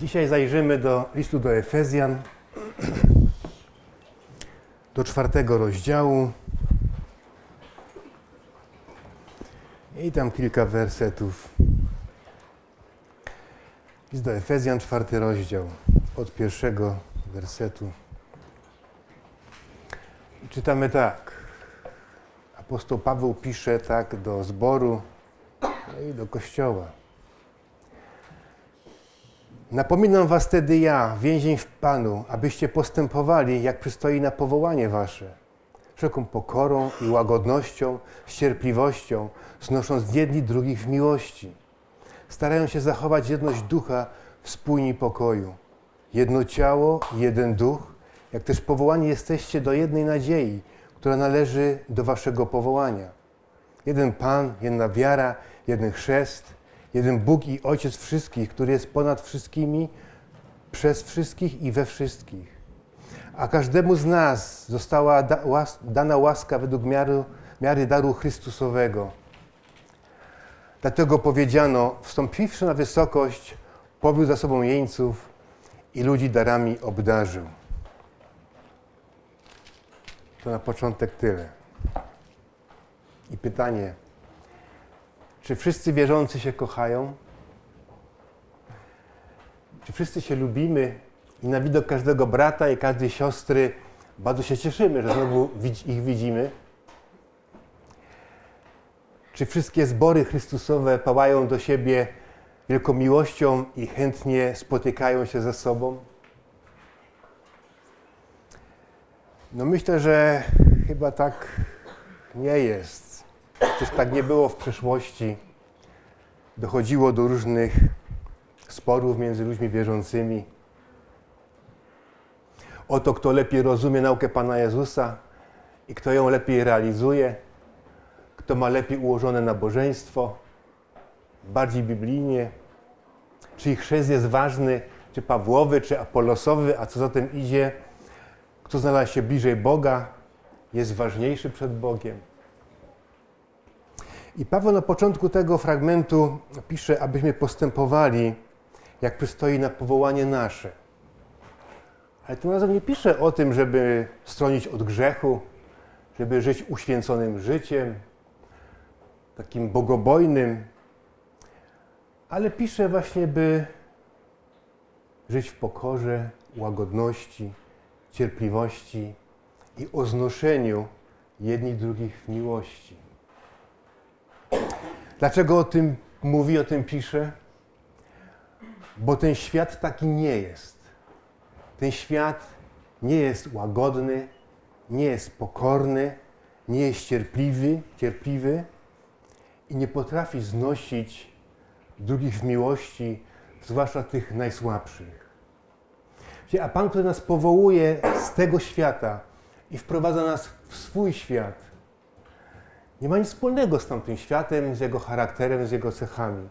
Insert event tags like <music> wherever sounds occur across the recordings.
Dzisiaj zajrzymy do listu do Efezjan, do czwartego rozdziału. I tam kilka wersetów. List do Efezjan, czwarty rozdział, od pierwszego wersetu. Czytamy tak. Apostoł Paweł pisze tak do zboru no i do kościoła. Napominam was wtedy ja, więzień w Panu, abyście postępowali, jak przystoi na powołanie wasze. Wszelką pokorą i łagodnością, z cierpliwością, znosząc jedni drugich w miłości. Starają się zachować jedność ducha w spójni pokoju. Jedno ciało, jeden duch, jak też powołani jesteście do jednej nadziei, która należy do waszego powołania. Jeden Pan, jedna wiara, jeden chrzest, jeden Bóg i Ojciec wszystkich, który jest ponad wszystkimi, przez wszystkich i we wszystkich. A każdemu z nas została da, łas, dana łaska według miary, miary daru Chrystusowego. Dlatego powiedziano, wstąpiwszy na wysokość, powiódł za sobą jeńców i ludzi darami obdarzył. To na początek tyle. I pytanie, czy wszyscy wierzący się kochają? Czy wszyscy się lubimy i na widok każdego brata i każdej siostry bardzo się cieszymy, że znowu ich widzimy? Czy wszystkie zbory Chrystusowe pałają do siebie wielką miłością i chętnie spotykają się ze sobą? No myślę, że chyba tak nie jest. Przecież tak nie było w przeszłości. Dochodziło do różnych sporów między ludźmi wierzącymi. O to, kto lepiej rozumie naukę Pana Jezusa i kto ją lepiej realizuje, kto ma lepiej ułożone nabożeństwo, bardziej biblijnie, czy ich chrzest jest ważny, czy Pawłowy, czy Apolosowy, a co za tym idzie, kto znalazł się bliżej Boga, jest ważniejszy przed Bogiem. I Paweł na początku tego fragmentu pisze, abyśmy postępowali, jak przystoi na powołanie nasze. Ale tym razem nie pisze o tym, żeby stronić od grzechu, żeby żyć uświęconym życiem, takim bogobojnym, ale pisze właśnie, by żyć w pokorze, łagodności, cierpliwości i o znoszeniu jedni drugich w miłości. Dlaczego o tym mówi, o tym pisze? Bo ten świat taki nie jest. Ten świat nie jest łagodny, nie jest pokorny, nie jest cierpliwy, cierpliwy i nie potrafi znosić drugich w miłości, zwłaszcza tych najsłabszych. A Pan, który nas powołuje z tego świata i wprowadza nas w swój świat, nie ma nic wspólnego z tamtym światem, z jego charakterem, z jego cechami.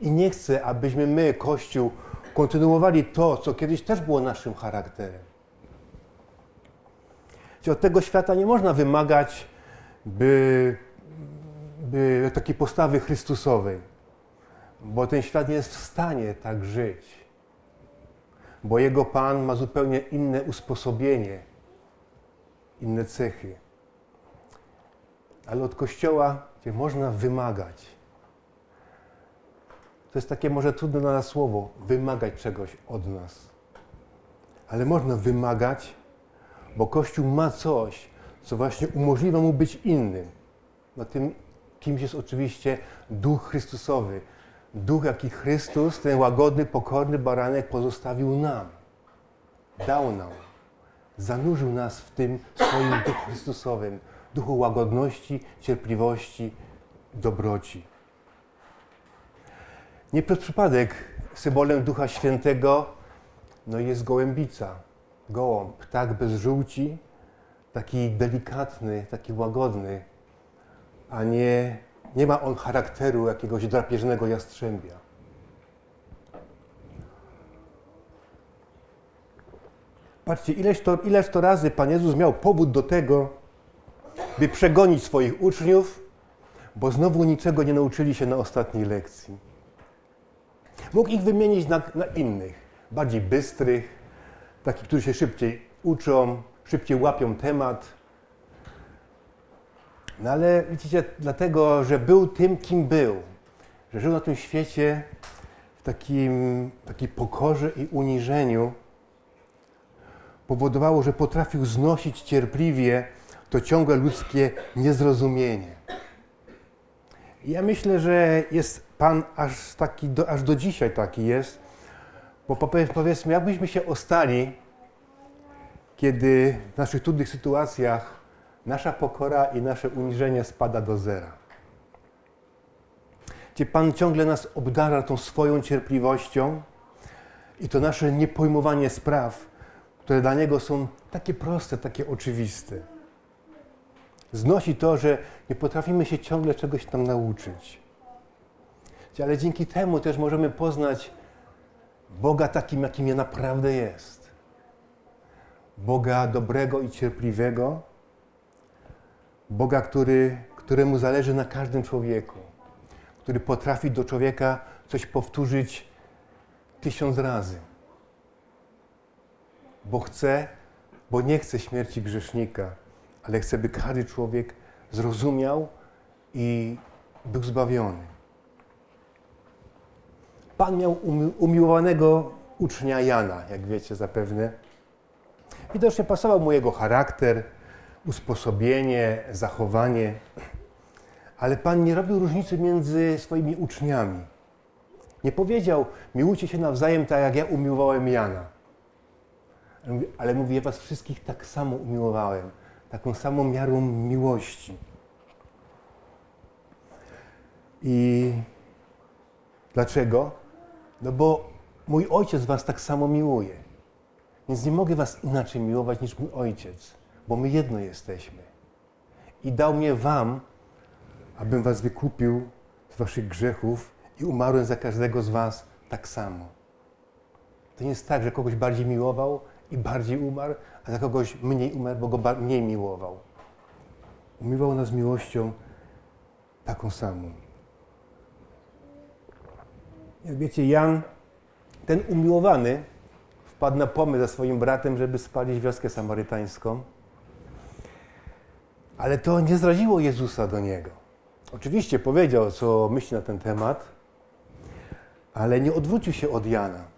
I nie chce, abyśmy my, Kościół, kontynuowali to, co kiedyś też było naszym charakterem. Od tego świata nie można wymagać, by, by takiej postawy Chrystusowej, bo ten świat nie jest w stanie tak żyć, bo jego Pan ma zupełnie inne usposobienie, inne cechy. Ale od Kościoła gdzie można wymagać. To jest takie może trudne na nas słowo, wymagać czegoś od nas. Ale można wymagać, bo Kościół ma coś, co właśnie umożliwia mu być innym. No tym kimś jest oczywiście Duch Chrystusowy. Duch, jaki Chrystus, ten łagodny, pokorny baranek pozostawił nam. Dał nam. Zanurzył nas w tym swoim Duchu Chrystusowym. Duchu łagodności, cierpliwości, dobroci. Nie przez przypadek symbolem Ducha Świętego no jest gołębica, gołąb, ptak bez żółci, taki delikatny, taki łagodny, a nie, nie ma on charakteru jakiegoś drapieżnego jastrzębia. Patrzcie, ileż to, ileż to razy Pan Jezus miał powód do tego, by przegonić swoich uczniów, bo znowu niczego nie nauczyli się na ostatniej lekcji. Mógł ich wymienić na, na innych. bardziej bystrych, takich, którzy się szybciej uczą, szybciej łapią temat. No ale widzicie, dlatego, że był tym, kim był, że żył na tym świecie w takim, takiej pokorze i uniżeniu, powodowało, że potrafił znosić cierpliwie to ciągłe ludzkie niezrozumienie. Ja myślę, że jest Pan aż taki, do, aż do dzisiaj taki jest, bo powiedzmy, jakbyśmy się ostali, kiedy w naszych trudnych sytuacjach nasza pokora i nasze uniżenie spada do zera. Gdzie Pan ciągle nas obdarza tą swoją cierpliwością i to nasze niepojmowanie spraw, które dla Niego są takie proste, takie oczywiste. Znosi to, że nie potrafimy się ciągle czegoś tam nauczyć. Ale dzięki temu też możemy poznać Boga takim, jakim je naprawdę jest. Boga dobrego i cierpliwego, Boga, który, któremu zależy na każdym człowieku, który potrafi do człowieka coś powtórzyć tysiąc razy. Bo chce, bo nie chce śmierci grzesznika, ale chce, by każdy człowiek zrozumiał i był zbawiony. Pan miał umiłowanego ucznia Jana, jak wiecie zapewne. Widocznie pasował mu jego charakter, usposobienie, zachowanie, ale Pan nie robił różnicy między swoimi uczniami. Nie powiedział, miłujcie się nawzajem tak, jak ja umiłowałem Jana. Ale mówi, ja was wszystkich tak samo umiłowałem, taką samą miarą miłości. I dlaczego? No bo mój ojciec was tak samo miłuje. Więc nie mogę was inaczej miłować niż mój ojciec, bo my jedno jesteśmy. I dał mnie wam, abym was wykupił z waszych grzechów i umarłem za każdego z was tak samo. To nie jest tak, że kogoś bardziej miłował i bardziej umarł, a za kogoś mniej umarł, bo go mniej miłował. Umiłował nas miłością taką samą. Jak wiecie, Jan, ten umiłowany, wpadł na pomysł ze swoim bratem, żeby spalić wioskę samarytańską. Ale to nie zraziło Jezusa do niego. Oczywiście powiedział, co myśli na ten temat, ale nie odwrócił się od Jana.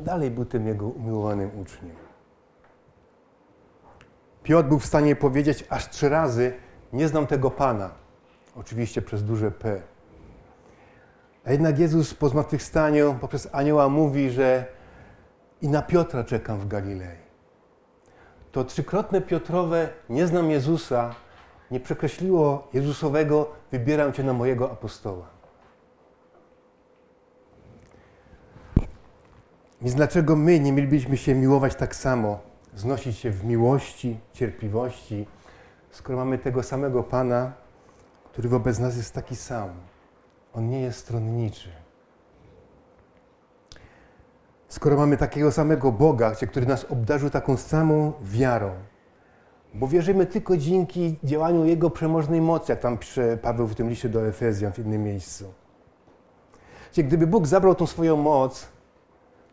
Dalej był tym jego umiłowanym uczniem. Piotr był w stanie powiedzieć aż trzy razy: Nie znam tego Pana. Oczywiście przez duże P. A jednak Jezus po zmartwychwstaniu poprzez anioła mówi, że i na Piotra czekam w Galilei. To trzykrotne Piotrowe nie znam Jezusa nie przekreśliło Jezusowego wybieram Cię na mojego apostoła. Więc dlaczego my nie mielibyśmy się miłować tak samo, znosić się w miłości, cierpliwości, skoro mamy tego samego Pana, który wobec nas jest taki sam? On nie jest stronniczy. Skoro mamy takiego samego Boga, który nas obdarzył taką samą wiarą, bo wierzymy tylko dzięki działaniu Jego przemożnej mocy, jak tam pisze Paweł w tym liście do Efezjan w innym miejscu. Gdyby Bóg zabrał tą swoją moc,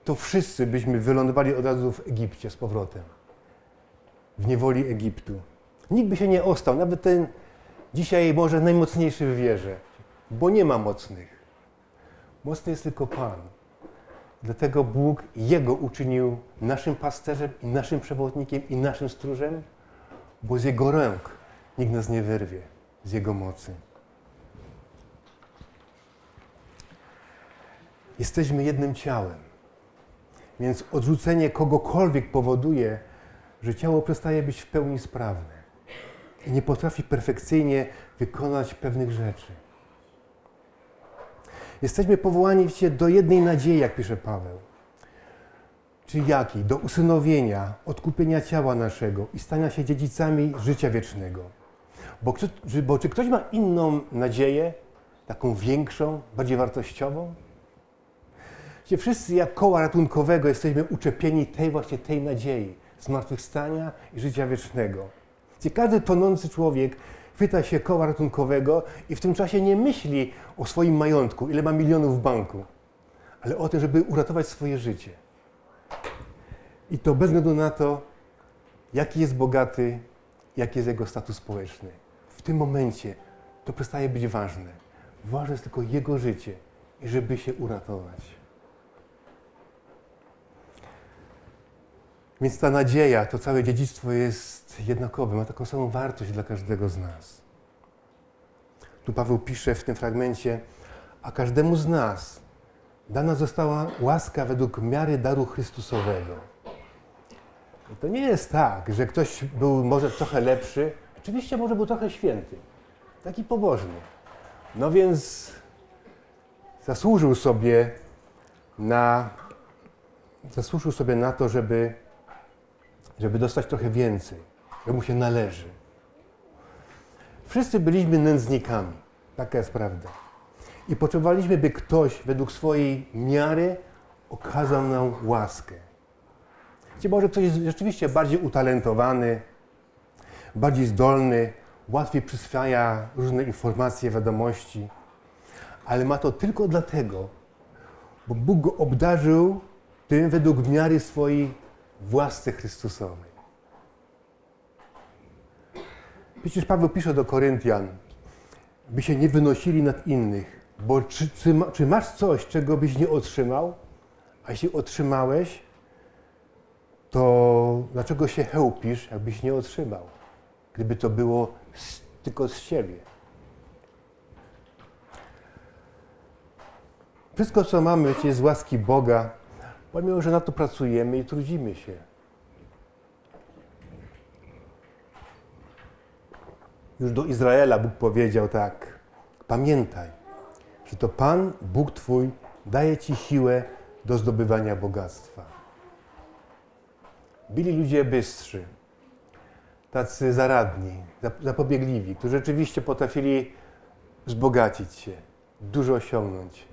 to wszyscy byśmy wylądowali od razu w Egipcie z powrotem. W niewoli Egiptu. Nikt by się nie ostał, nawet ten dzisiaj może najmocniejszy w wierze bo nie ma mocnych. Mocny jest tylko Pan. Dlatego Bóg Jego uczynił naszym pasterzem i naszym przewodnikiem i naszym stróżem, bo z Jego rąk nikt nas nie wyrwie, z Jego mocy. Jesteśmy jednym ciałem, więc odrzucenie kogokolwiek powoduje, że ciało przestaje być w pełni sprawne i nie potrafi perfekcyjnie wykonać pewnych rzeczy. Jesteśmy powołani do jednej nadziei, jak pisze Paweł. Czyli jakiej? Do usynowienia, odkupienia ciała naszego i stania się dziedzicami życia wiecznego. Bo, czy, bo czy ktoś ma inną nadzieję, taką większą, bardziej wartościową? Gdzie wszyscy jak koła ratunkowego jesteśmy uczepieni tej właśnie tej nadziei, zmartwychwstania i życia wiecznego. Gdzie każdy tonący człowiek chwyta się koła ratunkowego i w tym czasie nie myśli o swoim majątku, ile ma milionów w banku, ale o tym, żeby uratować swoje życie. I to bez względu na to, jaki jest bogaty, jaki jest jego status społeczny. W tym momencie to przestaje być ważne. Ważne jest tylko jego życie i żeby się uratować. Więc ta nadzieja, to całe dziedzictwo jest jednakowe, ma taką samą wartość dla każdego z nas. Tu Paweł pisze w tym fragmencie, a każdemu z nas dana została łaska według miary daru Chrystusowego. I to nie jest tak, że ktoś był może trochę lepszy, oczywiście może był trochę święty, taki pobożny. No więc zasłużył sobie na, zasłużył sobie na to, żeby, żeby dostać trochę więcej, że mu się należy. Wszyscy byliśmy nędznikami, taka jest prawda. I potrzebowaliśmy, by ktoś według swojej miary okazał nam łaskę. Gdzie może ktoś jest rzeczywiście bardziej utalentowany, bardziej zdolny, łatwiej przyswaja różne informacje, wiadomości, ale ma to tylko dlatego, bo Bóg go obdarzył tym według miary swojej własce Chrystusowej. Przecież Paweł pisze do Koryntian, by się nie wynosili nad innych, bo czy, czy, czy masz coś, czego byś nie otrzymał? A jeśli otrzymałeś, to dlaczego się chełpisz, jakbyś nie otrzymał? Gdyby to było z, tylko z siebie. Wszystko, co mamy, jest z łaski Boga, pomimo, że na to pracujemy i trudzimy się. Już do Izraela Bóg powiedział tak: Pamiętaj, że to Pan, Bóg Twój, daje Ci siłę do zdobywania bogactwa. Byli ludzie bystrzy, tacy zaradni, zapobiegliwi, którzy rzeczywiście potrafili wzbogacić się, dużo osiągnąć.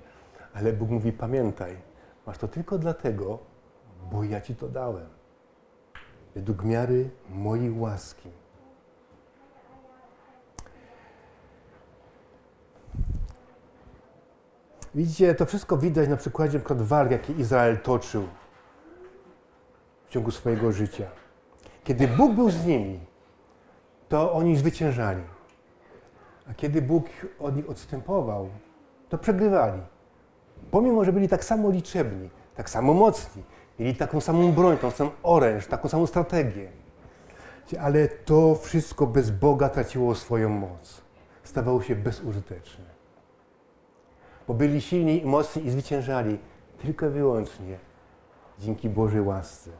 Ale Bóg mówi: Pamiętaj, masz to tylko dlatego, bo ja Ci to dałem. Według miary mojej łaski. Widzicie, to wszystko widać na przykładzie np. walk, jakie Izrael toczył w ciągu swojego życia. Kiedy Bóg był z nimi, to oni zwyciężali. A kiedy Bóg od nich odstępował, to przegrywali. Pomimo, że byli tak samo liczebni, tak samo mocni, mieli taką samą broń, tą samą oręż, taką samą strategię. Ale to wszystko bez Boga traciło swoją moc. Stawało się bezużyteczne bo byli silni i mocni i zwyciężali tylko i wyłącznie dzięki Bożej łasce.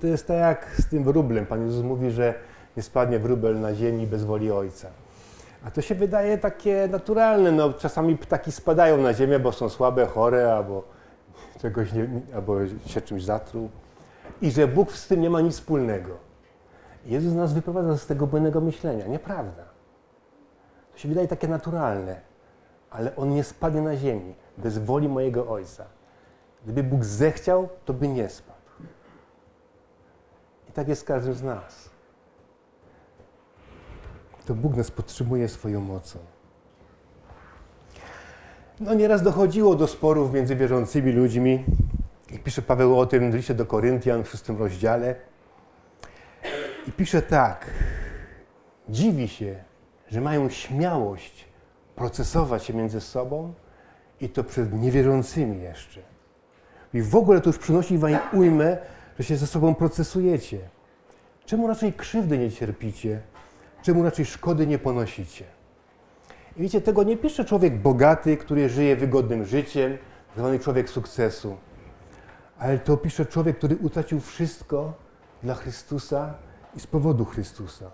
To jest tak jak z tym wróblem. Pan Jezus mówi, że nie spadnie wróbel na ziemi bez woli Ojca. A to się wydaje takie naturalne. No, czasami ptaki spadają na ziemię, bo są słabe, chore, albo, czegoś nie, albo się czymś zatruł. I że Bóg z tym nie ma nic wspólnego. Jezus nas wyprowadza z tego błędnego myślenia. Nieprawda. To się wydaje takie naturalne ale on nie spadnie na ziemi bez woli mojego Ojca. Gdyby Bóg zechciał, to by nie spadł. I tak jest z każdym z nas. To Bóg nas podtrzymuje swoją mocą. No nieraz dochodziło do sporów między wierzącymi ludźmi. I pisze Paweł o tym w liście do Koryntian w szóstym rozdziale. I pisze tak. Dziwi się, że mają śmiałość procesować się między sobą i to przed niewierzącymi jeszcze. I w ogóle to już przynosi wam ujmę, że się ze sobą procesujecie. Czemu raczej krzywdy nie cierpicie? Czemu raczej szkody nie ponosicie? I wiecie, tego nie pisze człowiek bogaty, który żyje wygodnym życiem, zwany człowiek sukcesu. Ale to pisze człowiek, który utracił wszystko dla Chrystusa i z powodu Chrystusa.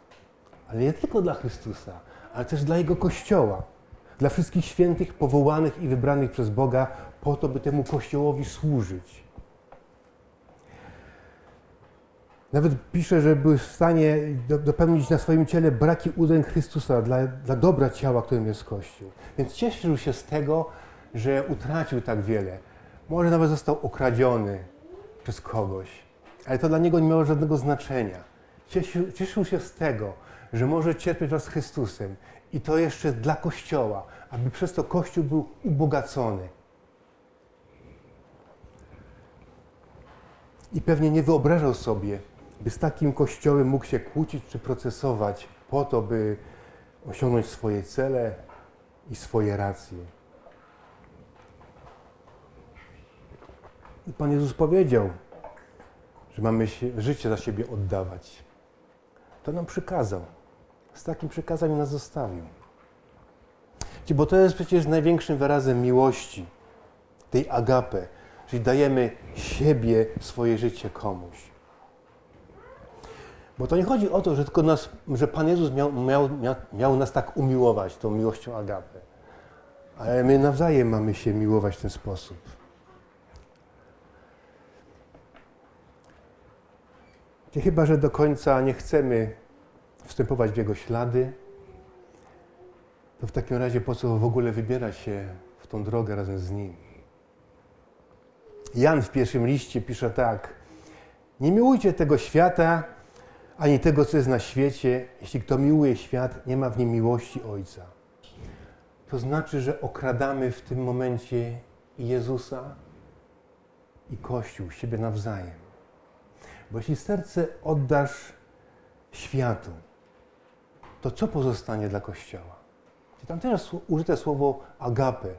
Ale nie tylko dla Chrystusa, ale też dla Jego Kościoła dla wszystkich świętych, powołanych i wybranych przez Boga, po to, by temu Kościołowi służyć. Nawet pisze, że był w stanie dopełnić na swoim ciele braki udręk Chrystusa dla, dla dobra ciała, którym jest Kościół. Więc cieszył się z tego, że utracił tak wiele. Może nawet został okradziony przez kogoś, ale to dla niego nie miało żadnego znaczenia. Cieszył, cieszył się z tego, że może cierpieć wraz z Chrystusem i to jeszcze dla Kościoła, aby przez to Kościół był ubogacony. I pewnie nie wyobrażał sobie, by z takim kościołem mógł się kłócić czy procesować po to, by osiągnąć swoje cele i swoje racje. Pan Jezus powiedział, że mamy się, życie za siebie oddawać. To nam przykazał. Z takim przykazaniem nas zostawił. Bo to jest przecież największym wyrazem miłości, tej agapy, czyli dajemy siebie, swoje życie komuś. Bo to nie chodzi o to, że tylko nas, że Pan Jezus miał, miał, miał nas tak umiłować tą miłością agapy. Ale my nawzajem mamy się miłować w ten sposób. I chyba, że do końca nie chcemy wstępować w Jego ślady, to w takim razie po co w ogóle wybierać się w tą drogę razem z Nim? Jan w pierwszym liście pisze tak: Nie miłujcie tego świata, ani tego, co jest na świecie. Jeśli kto miłuje świat, nie ma w nim miłości Ojca. To znaczy, że okradamy w tym momencie Jezusa, i Kościół, siebie nawzajem. Bo jeśli serce oddasz światu, to co pozostanie dla Kościoła? Tam też użyte słowo agape.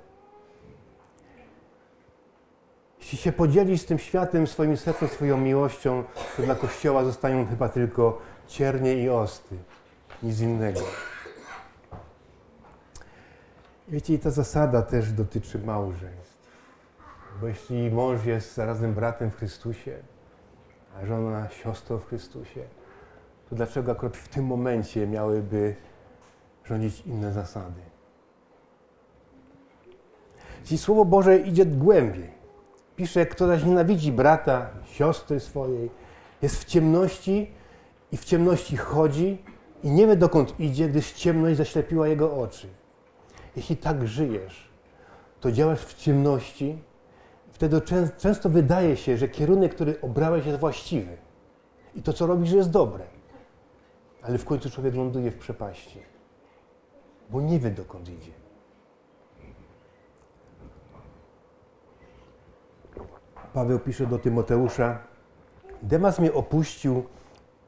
Jeśli się podzielisz z tym światem, swoim sercem, swoją miłością, to dla Kościoła zostają chyba tylko ciernie i osty. Nic innego. Wiecie, i ta zasada też dotyczy małżeństw. Bo jeśli mąż jest zarazem bratem w Chrystusie, a żona siostrą w Chrystusie, to dlaczego akurat w tym momencie miałyby rządzić inne zasady? Czyli Słowo Boże idzie głębiej. Pisze, kto zaś nienawidzi brata, siostry swojej, jest w ciemności i w ciemności chodzi i nie wie dokąd idzie, gdyż ciemność zaślepiła jego oczy. Jeśli tak żyjesz, to działasz w ciemności, wtedy często wydaje się, że kierunek, który obrałeś, jest właściwy. I to, co robisz, jest dobre. Ale w końcu człowiek ląduje w przepaści, bo nie wie, dokąd idzie. Paweł pisze do Tymoteusza: Demas mnie opuścił,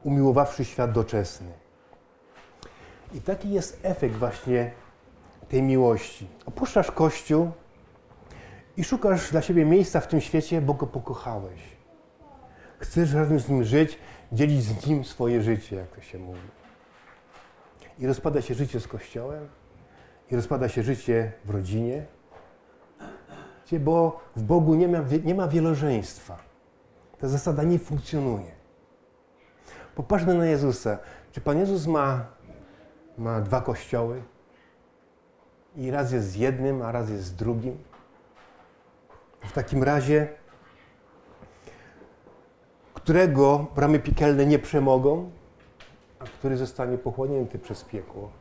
umiłowawszy świat doczesny. I taki jest efekt właśnie tej miłości. Opuszczasz Kościół i szukasz dla siebie miejsca w tym świecie, bo go pokochałeś. Chcesz razem z nim żyć, dzielić z nim swoje życie, jak to się mówi. I rozpada się życie z Kościołem, i rozpada się życie w rodzinie, bo w Bogu nie ma, nie ma wielożeństwa. Ta zasada nie funkcjonuje. Popatrzmy na Jezusa. Czy Pan Jezus ma, ma dwa kościoły? I raz jest z jednym, a raz jest z drugim? W takim razie, którego bramy piekielne nie przemogą, a który zostanie pochłonięty przez piekło?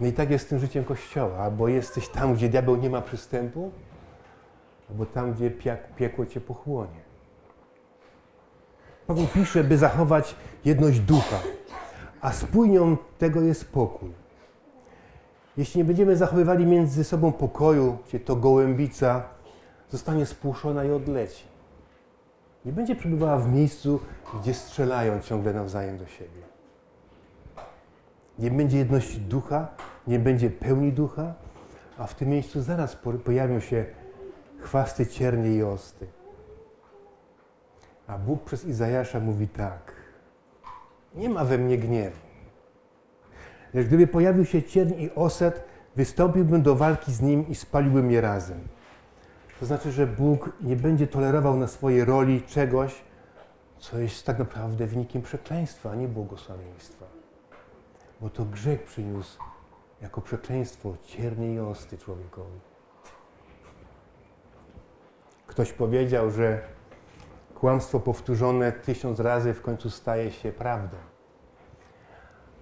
No i tak jest z tym życiem Kościoła. Albo jesteś tam, gdzie diabeł nie ma przystępu, albo tam, gdzie piekło cię pochłonie. Paweł pisze, by zachować jedność ducha, a spójnią tego jest pokój. Jeśli nie będziemy zachowywali między sobą pokoju, gdzie to gołębica zostanie spłuszona i odleci. Nie będzie przebywała w miejscu, gdzie strzelają ciągle nawzajem do siebie. Nie będzie jedności ducha, nie będzie pełni ducha, a w tym miejscu zaraz pojawią się chwasty, ciernie i osty. A Bóg przez Izajasza mówi tak: Nie ma we mnie gniewu. Lecz gdyby pojawił się cierń i oset, wystąpiłbym do walki z nim i spaliłbym je razem. To znaczy, że Bóg nie będzie tolerował na swojej roli czegoś, co jest tak naprawdę wynikiem przekleństwa, a nie błogosławieństwa. Bo to grzech przyniósł jako przekleństwo ciernie i osty człowiekowi. Ktoś powiedział, że kłamstwo powtórzone tysiąc razy w końcu staje się prawdą.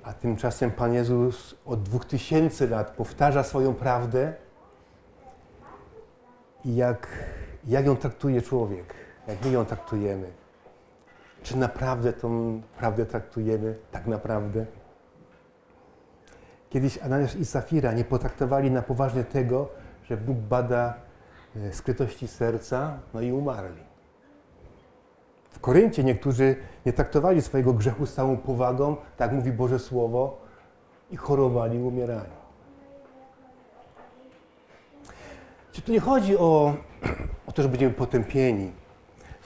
A tymczasem Pan Jezus od dwóch tysięcy lat powtarza swoją prawdę i jak, jak ją traktuje człowiek, jak my ją traktujemy. Czy naprawdę tą prawdę traktujemy tak naprawdę? Kiedyś Ananiasz i Safira nie potraktowali na poważnie tego, że Bóg bada e, skrytości serca, no i umarli. W Koryncie niektórzy nie traktowali swojego grzechu z całą powagą, tak mówi Boże Słowo, i chorowali, umierali. Czy tu nie chodzi o, <clears throat> o to, że będziemy potępieni,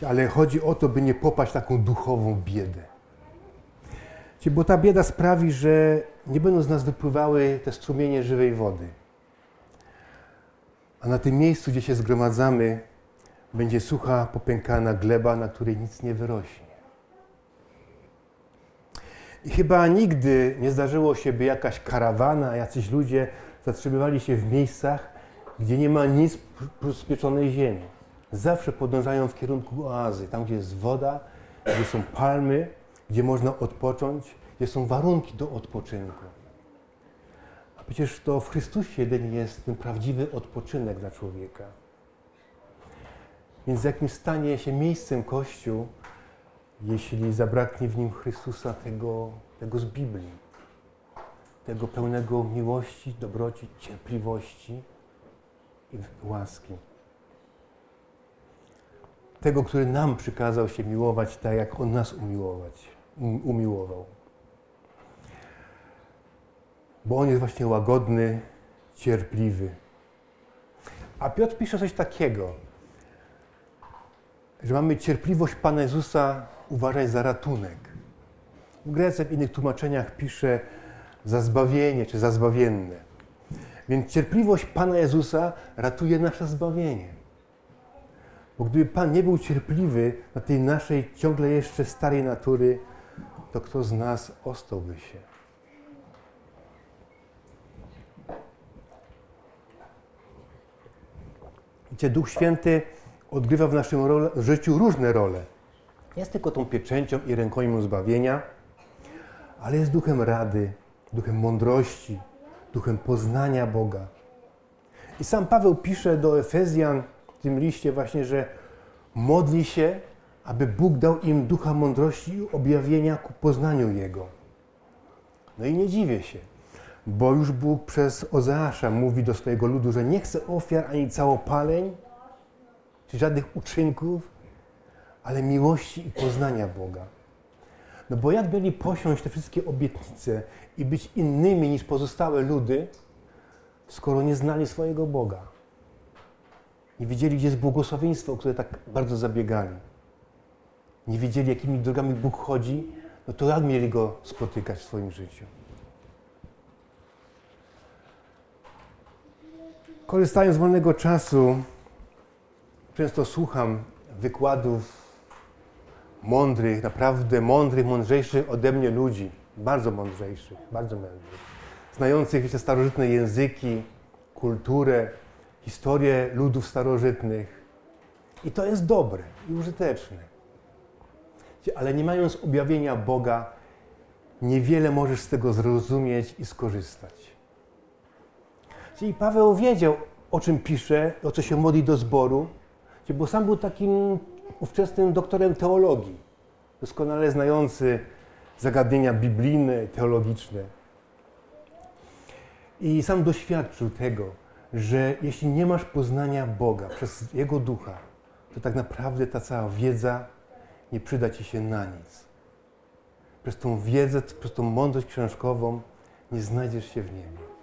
ale chodzi o to, by nie popaść w taką duchową biedę. Bo ta bieda sprawi, że nie będą z nas wypływały te strumienie żywej wody. A na tym miejscu, gdzie się zgromadzamy, będzie sucha, popękana gleba, na której nic nie wyrośnie. I chyba nigdy nie zdarzyło się, by jakaś karawana, jacyś ludzie zatrzymywali się w miejscach, gdzie nie ma nic prócz pieczonej ziemi. Zawsze podążają w kierunku oazy, tam gdzie jest woda, gdzie są palmy, gdzie można odpocząć, gdzie są warunki do odpoczynku. A przecież to w Chrystusie jeden jest ten prawdziwy odpoczynek dla człowieka. Więc jakim stanie się miejscem Kościół, jeśli zabraknie w nim Chrystusa tego, tego z Biblii, tego pełnego miłości, dobroci, cierpliwości i łaski. Tego, który nam przykazał się miłować tak, jak On nas umiłować, um, umiłował. Bo On jest właśnie łagodny, cierpliwy. A Piotr pisze coś takiego, że mamy cierpliwość Pana Jezusa uważać za ratunek. W Grece w innych tłumaczeniach pisze za zbawienie czy za zbawienne. Więc cierpliwość Pana Jezusa ratuje nasze zbawienie. Bo gdyby Pan nie był cierpliwy na tej naszej ciągle jeszcze starej natury, to kto z nas ostałby się? Wiecie, Duch Święty odgrywa w naszym role, w życiu różne role. Jest tylko tą pieczęcią i rękojmą zbawienia, ale jest duchem rady, duchem mądrości, duchem poznania Boga. I sam Paweł pisze do Efezjan w tym liście właśnie, że modli się, aby Bóg dał im ducha mądrości i objawienia ku poznaniu Jego. No i nie dziwię się, bo już Bóg przez Ozeasza mówi do swojego ludu, że nie chce ofiar ani całopaleń, czy żadnych uczynków, ale miłości i poznania Boga. No bo jak byli posiąść te wszystkie obietnice i być innymi niż pozostałe ludy, skoro nie znali swojego Boga? Nie wiedzieli, gdzie jest błogosławieństwo, o które tak bardzo zabiegali. Nie wiedzieli, jakimi drogami Bóg chodzi, no to jak mieli Go spotykać w swoim życiu? Korzystając z wolnego czasu, często słucham wykładów mądrych, naprawdę mądrych, mądrzejszych ode mnie ludzi, bardzo mądrzejszych, bardzo mądrych, znających wiecie, starożytne języki, kulturę, historię ludów starożytnych. I to jest dobre i użyteczne. Ale nie mając objawienia Boga, niewiele możesz z tego zrozumieć i skorzystać. Czyli Paweł wiedział, o czym pisze, o co się modli do zboru, bo sam był takim ówczesnym doktorem teologii, doskonale znający zagadnienia biblijne, teologiczne. I sam doświadczył tego, że jeśli nie masz poznania Boga przez Jego ducha, to tak naprawdę ta cała wiedza nie przyda ci się na nic. Przez tą wiedzę, przez tą mądrość książkową nie znajdziesz się w niebie.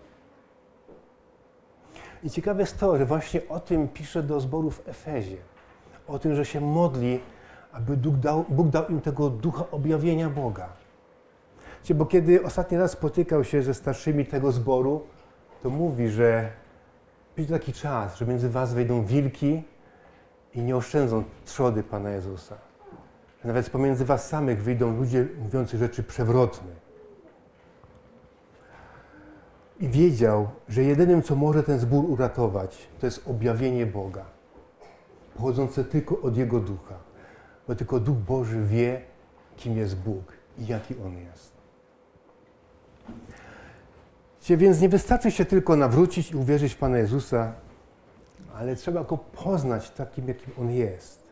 I ciekawe jest to, że właśnie o tym pisze do zboru w Efezie. O tym, że się modli, aby Bóg dał, Bóg dał im tego ducha objawienia Boga. Bo kiedy ostatni raz spotykał się ze starszymi tego zboru, to mówi, że będzie taki czas, że między was wejdą wilki i nie oszczędzą trzody Pana Jezusa. Nawet pomiędzy was samych wyjdą ludzie mówiący rzeczy przewrotne. I wiedział, że jedynym, co może ten zbór uratować, to jest objawienie Boga, pochodzące tylko od Jego ducha. Bo tylko Duch Boży wie, kim jest Bóg i jaki On jest. Więc nie wystarczy się tylko nawrócić i uwierzyć w Pana Jezusa, ale trzeba Go poznać takim, jakim On jest.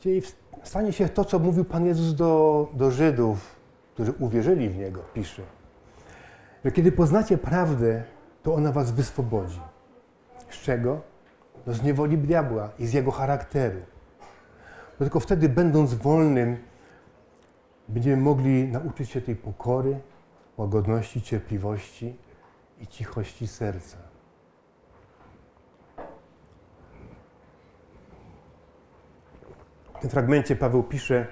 Czyli stanie się to, co mówił Pan Jezus do, do Żydów, którzy uwierzyli w Niego, pisze że kiedy poznacie prawdę, to ona was wyswobodzi. Z czego? No z niewoli diabła i z jego charakteru. Bo tylko wtedy, będąc wolnym, będziemy mogli nauczyć się tej pokory, łagodności, cierpliwości i cichości serca. W tym fragmencie Paweł pisze,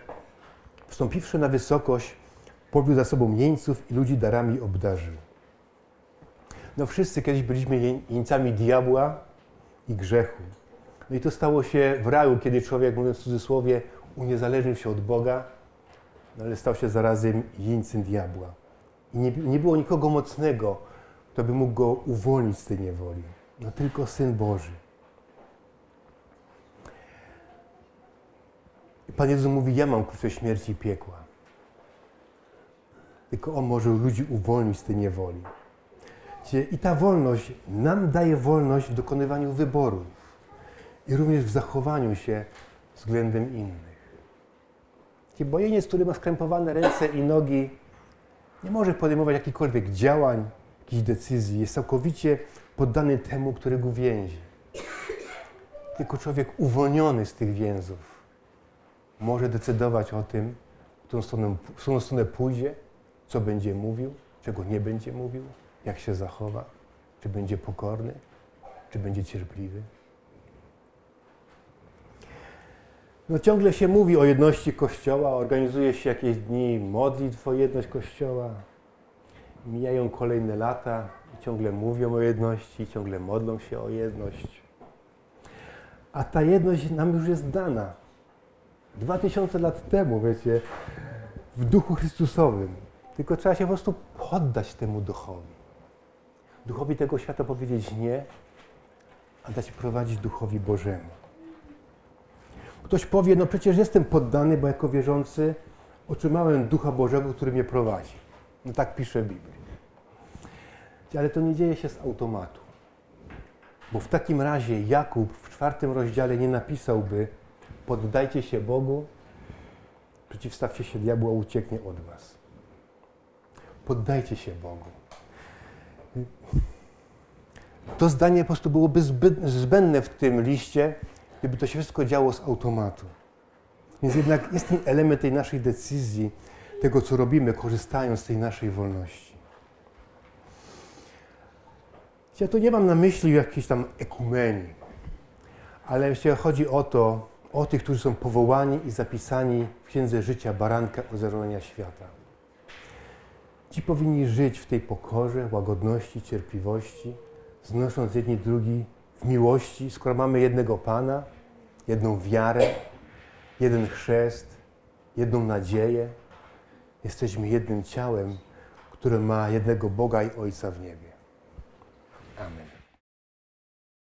wstąpiwszy na wysokość, powiódł za sobą jeńców i ludzi darami obdarzył. No wszyscy kiedyś byliśmy jeńcami diabła i grzechu. No i to stało się w raju, kiedy człowiek, mówiąc w cudzysłowie, uniezależnił się od Boga, no ale stał się zarazem jeńcem diabła. I nie, nie było nikogo mocnego, kto by mógł go uwolnić z tej niewoli. No tylko Syn Boży. Pan Jezus mówi, ja mam klucze śmierci i piekła. Tylko On może ludzi uwolnić z tej niewoli. I ta wolność nam daje wolność w dokonywaniu wyborów i również w zachowaniu się względem innych. Bojeniec, który ma skrępowane ręce i nogi, nie może podejmować jakichkolwiek działań, jakichś decyzji. Jest całkowicie poddany temu, który go więzi. Tylko człowiek uwolniony z tych więzów może decydować o tym, w którą stronę, w którą stronę pójdzie, co będzie mówił, czego nie będzie mówił, jak się zachowa, czy będzie pokorny, czy będzie cierpliwy. No ciągle się mówi o jedności Kościoła, organizuje się jakieś dni modlitw o jedność Kościoła. Mijają kolejne lata i ciągle mówią o jedności, ciągle modlą się o jedność. A ta jedność nam już jest dana. Dwa tysiące lat temu, wiecie, w duchu Chrystusowym. Tylko trzeba się po prostu poddać temu duchowi. Duchowi tego świata powiedzieć nie, a dać prowadzić duchowi Bożemu. Ktoś powie, no przecież jestem poddany, bo jako wierzący otrzymałem Ducha Bożego, który mnie prowadzi. No tak pisze Biblia. Ale to nie dzieje się z automatu. Bo w takim razie Jakub w czwartym rozdziale nie napisałby poddajcie się Bogu, przeciwstawcie się diabłu, a ucieknie od was. Poddajcie się Bogu. To zdanie po prostu byłoby zbyt, zbędne w tym liście, gdyby to się wszystko działo z automatu. Więc jednak jest ten element tej naszej decyzji, tego co robimy, korzystając z tej naszej wolności. Ja tu nie mam na myśli jakiejś tam ekumenii, ale jeśli chodzi o to, o tych, którzy są powołani i zapisani w Księdze Życia Baranka Ozerowania Świata. Ci powinni żyć w tej pokorze, łagodności, cierpliwości, znosząc jedni drugi w miłości, skoro mamy jednego Pana, jedną wiarę, jeden chrzest, jedną nadzieję, jesteśmy jednym ciałem, które ma jednego Boga i Ojca w niebie.